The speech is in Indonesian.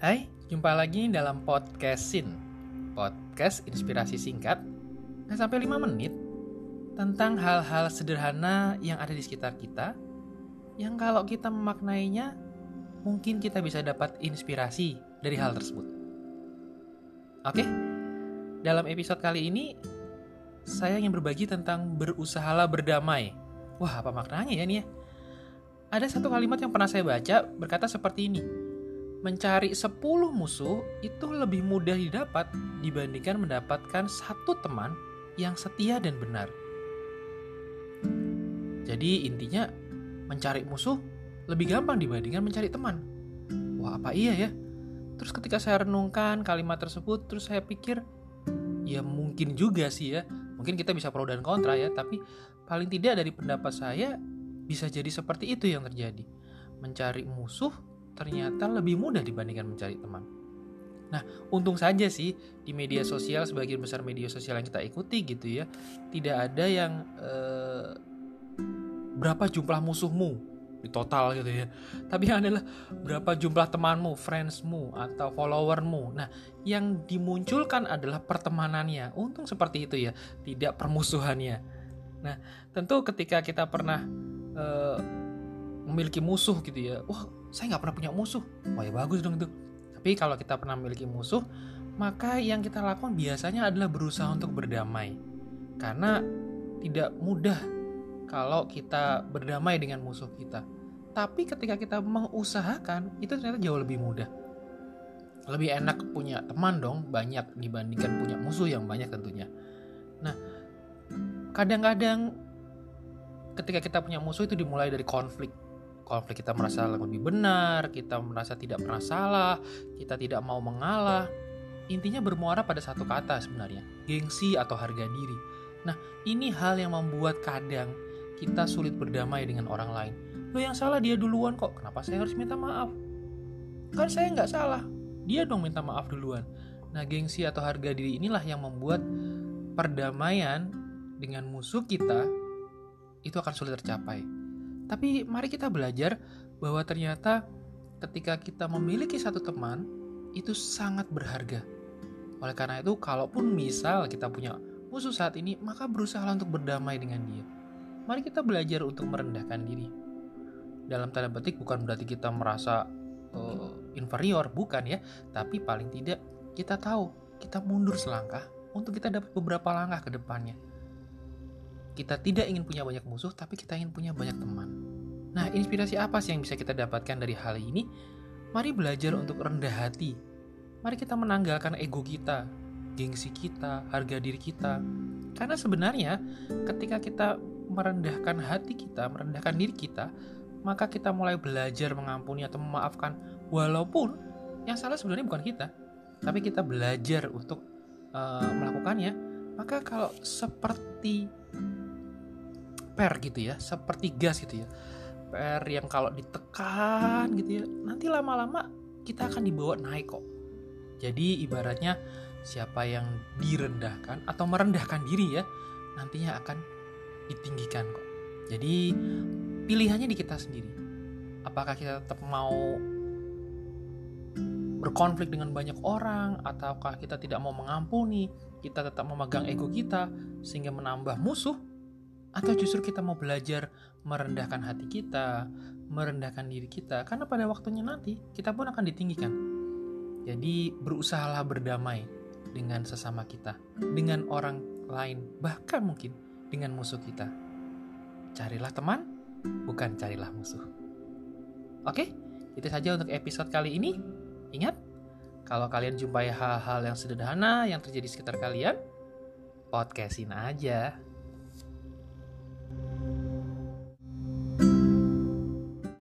Hai, jumpa lagi dalam podcastin Podcast inspirasi singkat Nggak sampai 5 menit Tentang hal-hal sederhana yang ada di sekitar kita Yang kalau kita memaknainya Mungkin kita bisa dapat inspirasi dari hal tersebut Oke, dalam episode kali ini Saya ingin berbagi tentang berusahalah berdamai Wah, apa maknanya ya nih ya? Ada satu kalimat yang pernah saya baca berkata seperti ini. Mencari 10 musuh itu lebih mudah didapat dibandingkan mendapatkan satu teman yang setia dan benar. Jadi intinya mencari musuh lebih gampang dibandingkan mencari teman. Wah, apa iya ya? Terus ketika saya renungkan kalimat tersebut, terus saya pikir ya mungkin juga sih ya. Mungkin kita bisa pro dan kontra ya, tapi paling tidak dari pendapat saya bisa jadi seperti itu yang terjadi. Mencari musuh ternyata lebih mudah dibandingkan mencari teman. Nah, untung saja sih di media sosial sebagian besar media sosial yang kita ikuti gitu ya, tidak ada yang eh, berapa jumlah musuhmu di total gitu ya. Tapi yang adalah berapa jumlah temanmu, friendsmu atau followermu. Nah, yang dimunculkan adalah pertemanannya. Untung seperti itu ya, tidak permusuhannya. Nah, tentu ketika kita pernah uh, memiliki musuh gitu ya wah saya nggak pernah punya musuh. Wah ya bagus dong itu. Tapi kalau kita pernah memiliki musuh maka yang kita lakukan biasanya adalah berusaha untuk berdamai. Karena tidak mudah kalau kita berdamai dengan musuh kita. Tapi ketika kita mengusahakan itu ternyata jauh lebih mudah. Lebih enak punya teman dong banyak dibandingkan punya musuh yang banyak tentunya. Nah kadang-kadang ketika kita punya musuh itu dimulai dari konflik konflik kita merasa lebih benar kita merasa tidak pernah salah kita tidak mau mengalah. Intinya bermuara pada satu kata sebenarnya gengsi atau harga diri. Nah ini hal yang membuat kadang kita sulit berdamai dengan orang lain. Lo yang salah dia duluan kok kenapa saya harus minta maaf? Kan saya nggak salah dia dong minta maaf duluan. Nah gengsi atau harga diri inilah yang membuat perdamaian dengan musuh kita itu akan sulit tercapai. Tapi mari kita belajar bahwa ternyata ketika kita memiliki satu teman itu sangat berharga. Oleh karena itu, kalaupun misal kita punya musuh saat ini, maka berusaha untuk berdamai dengan dia. Mari kita belajar untuk merendahkan diri. Dalam tanda petik bukan berarti kita merasa uh, inferior, bukan ya. Tapi paling tidak kita tahu kita mundur selangkah untuk kita dapat beberapa langkah ke depannya kita tidak ingin punya banyak musuh, tapi kita ingin punya banyak teman. Nah, inspirasi apa sih yang bisa kita dapatkan dari hal ini? Mari belajar untuk rendah hati. Mari kita menanggalkan ego kita, gengsi kita, harga diri kita. Karena sebenarnya ketika kita merendahkan hati kita, merendahkan diri kita, maka kita mulai belajar mengampuni atau memaafkan walaupun yang salah sebenarnya bukan kita, tapi kita belajar untuk uh, melakukannya. Maka kalau seperti per gitu ya seperti gas gitu ya. Per yang kalau ditekan gitu ya nanti lama-lama kita akan dibawa naik kok. Jadi ibaratnya siapa yang direndahkan atau merendahkan diri ya nantinya akan ditinggikan kok. Jadi pilihannya di kita sendiri. Apakah kita tetap mau berkonflik dengan banyak orang ataukah kita tidak mau mengampuni kita tetap memegang ego kita sehingga menambah musuh atau justru kita mau belajar merendahkan hati kita, merendahkan diri kita, karena pada waktunya nanti kita pun akan ditinggikan. Jadi berusahalah berdamai dengan sesama kita, dengan orang lain, bahkan mungkin dengan musuh kita. Carilah teman, bukan carilah musuh. Oke, itu saja untuk episode kali ini. Ingat, kalau kalian jumpai hal-hal yang sederhana yang terjadi di sekitar kalian, podcastin aja.